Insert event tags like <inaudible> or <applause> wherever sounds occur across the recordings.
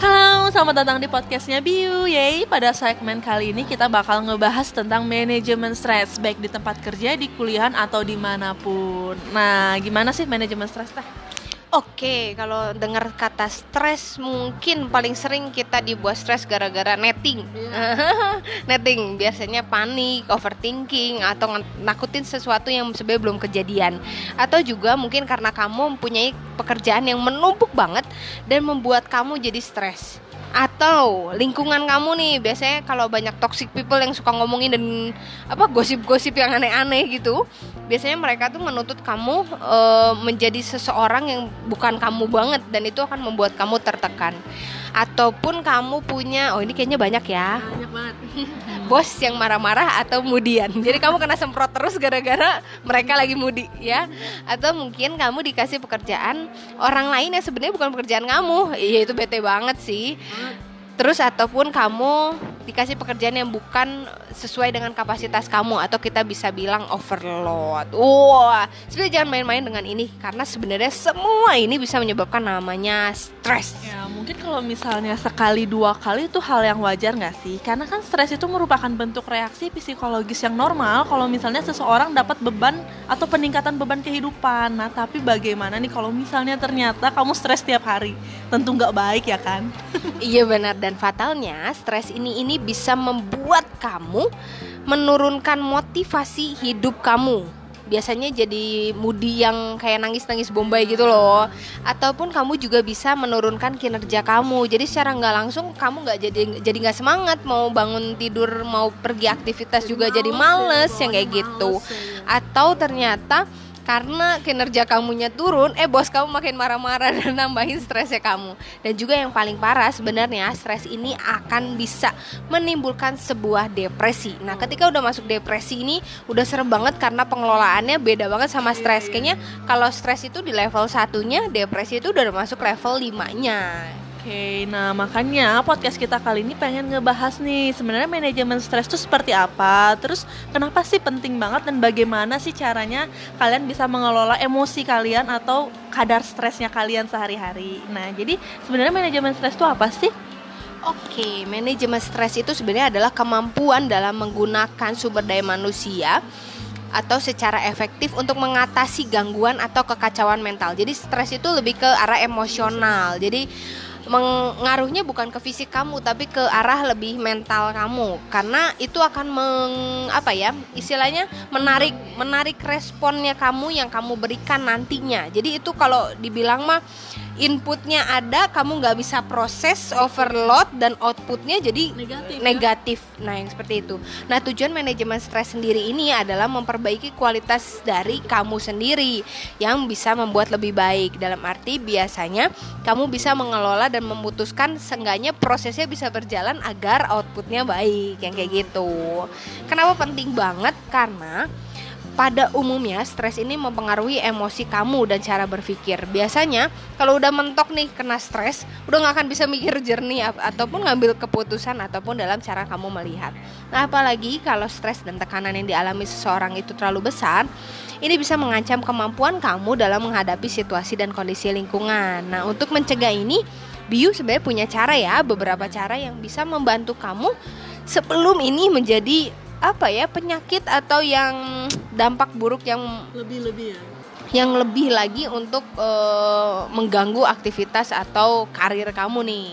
Halo, selamat datang di podcastnya Biu Yeay, pada segmen kali ini kita bakal ngebahas tentang manajemen stres Baik di tempat kerja, di kuliahan, atau di mana pun Nah, gimana sih manajemen stres teh? Oke, kalau dengar kata stres mungkin paling sering kita dibuat stres gara-gara netting. <laughs> netting biasanya panik, overthinking atau nakutin sesuatu yang sebenarnya belum kejadian. Atau juga mungkin karena kamu mempunyai pekerjaan yang menumpuk banget dan membuat kamu jadi stres atau lingkungan kamu nih biasanya kalau banyak toxic people yang suka ngomongin dan apa gosip-gosip yang aneh-aneh gitu biasanya mereka tuh menuntut kamu e, menjadi seseorang yang bukan kamu banget dan itu akan membuat kamu tertekan ataupun kamu punya oh ini kayaknya banyak ya. Banyak banget. <laughs> Bos yang marah-marah atau mudian. Jadi kamu kena semprot terus gara-gara mereka lagi mudi ya. Atau mungkin kamu dikasih pekerjaan orang lain yang sebenarnya bukan pekerjaan kamu. Iya itu bete banget sih. Terus ataupun kamu dikasih pekerjaan yang bukan sesuai dengan kapasitas kamu atau kita bisa bilang overload. Wah, sebenarnya jangan main-main dengan ini karena sebenarnya semua ini bisa menyebabkan namanya stres. Ya, mungkin kalau misalnya sekali dua kali itu hal yang wajar nggak sih? Karena kan stres itu merupakan bentuk reaksi psikologis yang normal kalau misalnya seseorang dapat beban atau peningkatan beban kehidupan. Nah, tapi bagaimana nih kalau misalnya ternyata kamu stres tiap hari? Tentu nggak baik ya kan? iya benar. Dan fatalnya stres ini ini bisa membuat kamu menurunkan motivasi hidup kamu. Biasanya jadi moody yang kayak nangis-nangis bombay gitu loh. Ataupun kamu juga bisa menurunkan kinerja kamu. Jadi secara nggak langsung kamu nggak jadi jadi nggak semangat mau bangun tidur mau pergi aktivitas jadi juga males jadi males ya, yang kayak gitu. ya. atau ternyata karena kinerja kamunya turun, eh bos kamu makin marah-marah <laughs> dan nambahin stresnya kamu. Dan juga yang paling parah sebenarnya stres ini akan bisa menimbulkan sebuah depresi. Nah, ketika udah masuk depresi ini udah serem banget karena pengelolaannya beda banget sama stres. Kayaknya kalau stres itu di level satunya, depresi itu udah masuk level limanya. Oke, nah makanya podcast kita kali ini pengen ngebahas nih sebenarnya manajemen stres itu seperti apa, terus kenapa sih penting banget dan bagaimana sih caranya kalian bisa mengelola emosi kalian atau kadar stresnya kalian sehari-hari. Nah, jadi sebenarnya manajemen stres itu apa sih? Oke, manajemen stres itu sebenarnya adalah kemampuan dalam menggunakan sumber daya manusia atau secara efektif untuk mengatasi gangguan atau kekacauan mental. Jadi stres itu lebih ke arah emosional. Jadi mengaruhnya bukan ke fisik kamu tapi ke arah lebih mental kamu. Karena itu akan meng apa ya istilahnya menarik menarik responnya kamu yang kamu berikan nantinya. Jadi itu kalau dibilang mah inputnya ada kamu nggak bisa proses overload dan outputnya jadi negatif, ya? negatif. Ya? nah yang seperti itu nah tujuan manajemen stres sendiri ini adalah memperbaiki kualitas dari kamu sendiri yang bisa membuat lebih baik dalam arti biasanya kamu bisa mengelola dan memutuskan seenggaknya prosesnya bisa berjalan agar outputnya baik yang kayak gitu kenapa penting banget karena pada umumnya stres ini mempengaruhi emosi kamu dan cara berpikir. Biasanya kalau udah mentok nih kena stres, udah nggak akan bisa mikir jernih ataupun ngambil keputusan ataupun dalam cara kamu melihat. Nah, apalagi kalau stres dan tekanan yang dialami seseorang itu terlalu besar, ini bisa mengancam kemampuan kamu dalam menghadapi situasi dan kondisi lingkungan. Nah, untuk mencegah ini, Biu sebenarnya punya cara ya, beberapa cara yang bisa membantu kamu sebelum ini menjadi apa ya penyakit atau yang dampak buruk yang lebih lebih ya yang lebih lagi untuk uh, mengganggu aktivitas atau karir kamu nih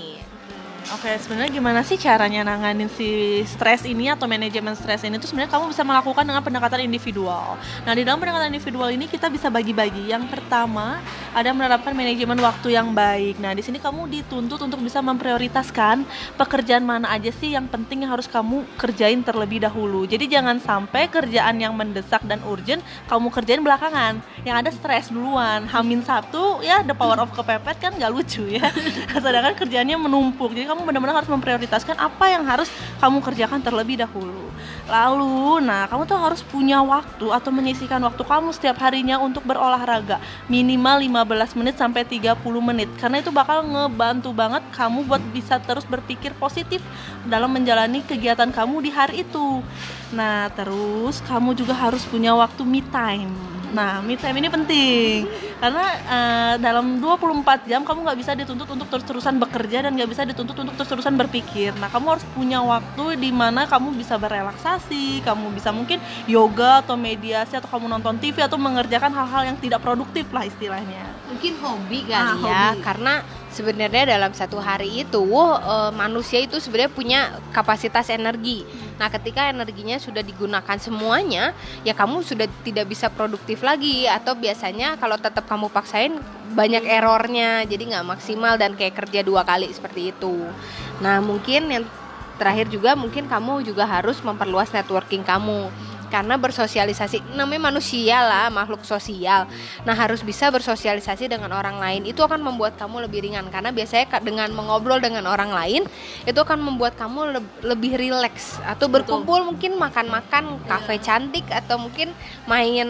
Oke, sebenarnya gimana sih caranya nanganin si stres ini atau manajemen stres ini tuh sebenarnya kamu bisa melakukan dengan pendekatan individual. Nah, di dalam pendekatan individual ini kita bisa bagi-bagi. Yang pertama, ada menerapkan manajemen waktu yang baik. Nah, di sini kamu dituntut untuk bisa memprioritaskan pekerjaan mana aja sih yang penting yang harus kamu kerjain terlebih dahulu. Jadi jangan sampai kerjaan yang mendesak dan urgent kamu kerjain belakangan. Yang ada stres duluan. Hamin satu ya the power of kepepet kan gak lucu ya. <laughs> Sedangkan kerjaannya menumpuk. Jadi kamu benar-benar harus memprioritaskan apa yang harus kamu kerjakan terlebih dahulu. Lalu, nah kamu tuh harus punya waktu atau menyisihkan waktu kamu setiap harinya untuk berolahraga minimal 15 menit sampai 30 menit karena itu bakal ngebantu banget kamu buat bisa terus berpikir positif dalam menjalani kegiatan kamu di hari itu. Nah, terus kamu juga harus punya waktu me time. Nah, me time ini penting karena uh, dalam 24 jam kamu nggak bisa dituntut untuk terus-terusan bekerja dan nggak bisa dituntut untuk terus-terusan berpikir. Nah, kamu harus punya waktu di mana kamu bisa berelaksasi, kamu bisa mungkin yoga atau mediasi atau kamu nonton TV atau mengerjakan hal-hal yang tidak produktif lah istilahnya. Mungkin hobi kali ah, ya, hobi. karena sebenarnya dalam satu hari itu uh, manusia itu sebenarnya punya kapasitas energi Nah, ketika energinya sudah digunakan semuanya, ya kamu sudah tidak bisa produktif lagi atau biasanya kalau tetap kamu paksain banyak errornya, jadi nggak maksimal dan kayak kerja dua kali seperti itu. Nah, mungkin yang terakhir juga mungkin kamu juga harus memperluas networking kamu karena bersosialisasi namanya manusia lah makhluk sosial nah harus bisa bersosialisasi dengan orang lain itu akan membuat kamu lebih ringan karena biasanya dengan mengobrol dengan orang lain itu akan membuat kamu lebih rileks atau berkumpul Betul. mungkin makan-makan iya. kafe cantik atau mungkin main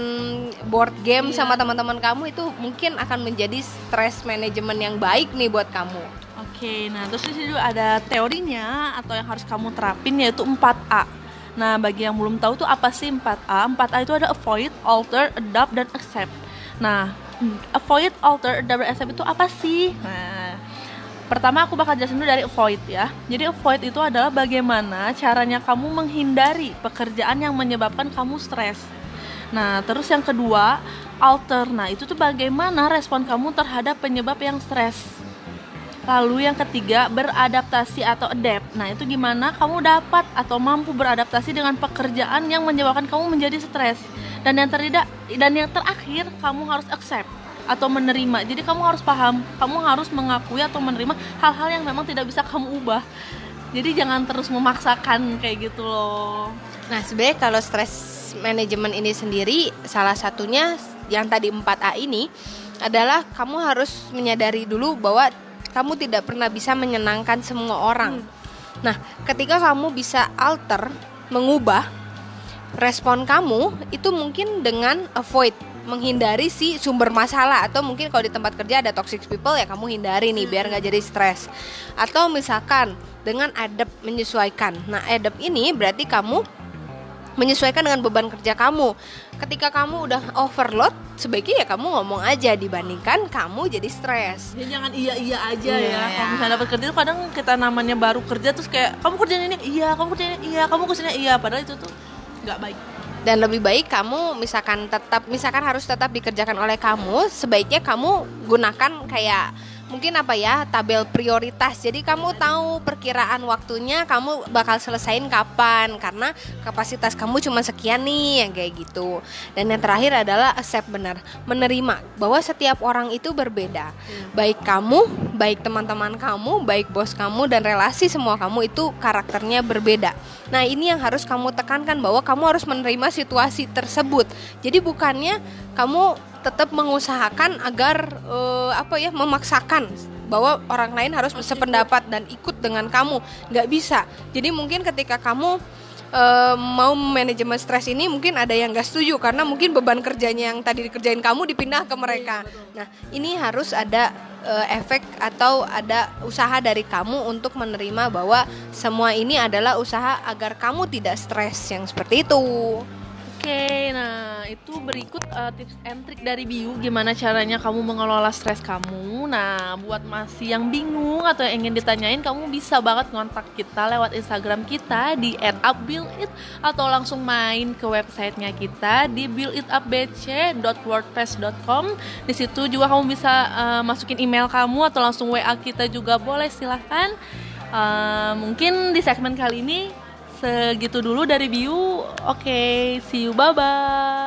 board game yeah. sama teman-teman kamu itu mungkin akan menjadi stress management yang baik nih buat kamu Oke, nah terus di sini ada teorinya atau yang harus kamu terapin yaitu 4A. Nah, bagi yang belum tahu tuh apa sih 4A? 4A itu ada avoid, alter, adapt, dan accept. Nah, avoid, alter, adapt, dan accept itu apa sih? Nah, pertama aku bakal jelasin dulu dari avoid ya. Jadi avoid itu adalah bagaimana caranya kamu menghindari pekerjaan yang menyebabkan kamu stres. Nah, terus yang kedua, alter. Nah, itu tuh bagaimana respon kamu terhadap penyebab yang stres. Lalu yang ketiga, beradaptasi atau adapt. Nah, itu gimana kamu dapat atau mampu beradaptasi dengan pekerjaan yang menyebabkan kamu menjadi stres. Dan yang teridak dan yang terakhir, kamu harus accept atau menerima. Jadi kamu harus paham, kamu harus mengakui atau menerima hal-hal yang memang tidak bisa kamu ubah. Jadi jangan terus memaksakan kayak gitu loh. Nah, sebenarnya kalau stres manajemen ini sendiri salah satunya yang tadi 4A ini adalah kamu harus menyadari dulu bahwa kamu tidak pernah bisa menyenangkan semua orang. Hmm. Nah, ketika kamu bisa alter, mengubah respon kamu itu mungkin dengan avoid menghindari si sumber masalah atau mungkin kalau di tempat kerja ada toxic people ya kamu hindari nih biar nggak jadi stres atau misalkan dengan adapt menyesuaikan nah adapt ini berarti kamu menyesuaikan dengan beban kerja kamu. Ketika kamu udah overload, sebaiknya ya kamu ngomong aja dibandingkan kamu jadi stres. Ya jangan iya iya aja yeah. ya. Kalau misalnya dapat kerja tuh kadang kita namanya baru kerja terus kayak kamu kerjain ini iya, kamu kerjain ini iya, kamu ke sini iya, padahal itu tuh nggak baik. Dan lebih baik kamu misalkan tetap misalkan harus tetap dikerjakan oleh kamu, sebaiknya kamu gunakan kayak mungkin apa ya tabel prioritas. Jadi kamu tahu perkiraan waktunya kamu bakal selesaiin kapan. Karena kapasitas kamu cuma sekian nih yang kayak gitu. Dan yang terakhir adalah accept benar. Menerima bahwa setiap orang itu berbeda. Baik kamu baik teman-teman kamu baik bos kamu dan relasi semua kamu itu karakternya berbeda. Nah ini yang harus kamu tekankan bahwa kamu harus menerima situasi tersebut. Jadi bukannya kamu tetap mengusahakan agar uh, apa ya memaksakan bahwa orang lain harus sependapat dan ikut dengan kamu. Nggak bisa. Jadi mungkin ketika kamu uh, mau manajemen stres ini mungkin ada yang nggak setuju karena mungkin beban kerjanya yang tadi dikerjain kamu dipindah ke mereka. nah ini harus ada uh, efek atau ada usaha dari kamu untuk menerima bahwa semua ini adalah usaha agar kamu tidak stres yang seperti itu. Okay, nah itu berikut uh, tips and trick dari Biu gimana caranya kamu mengelola stres kamu. Nah, buat masih yang bingung atau yang ingin ditanyain, kamu bisa banget ngontak kita lewat Instagram kita di @upbuildit atau langsung main ke websitenya kita di builditupbc.wordpress.com. Di situ juga kamu bisa uh, masukin email kamu atau langsung WA kita juga boleh silahkan. Uh, mungkin di segmen kali ini segitu dulu dari Biu. Oke, okay, see you, bye bye.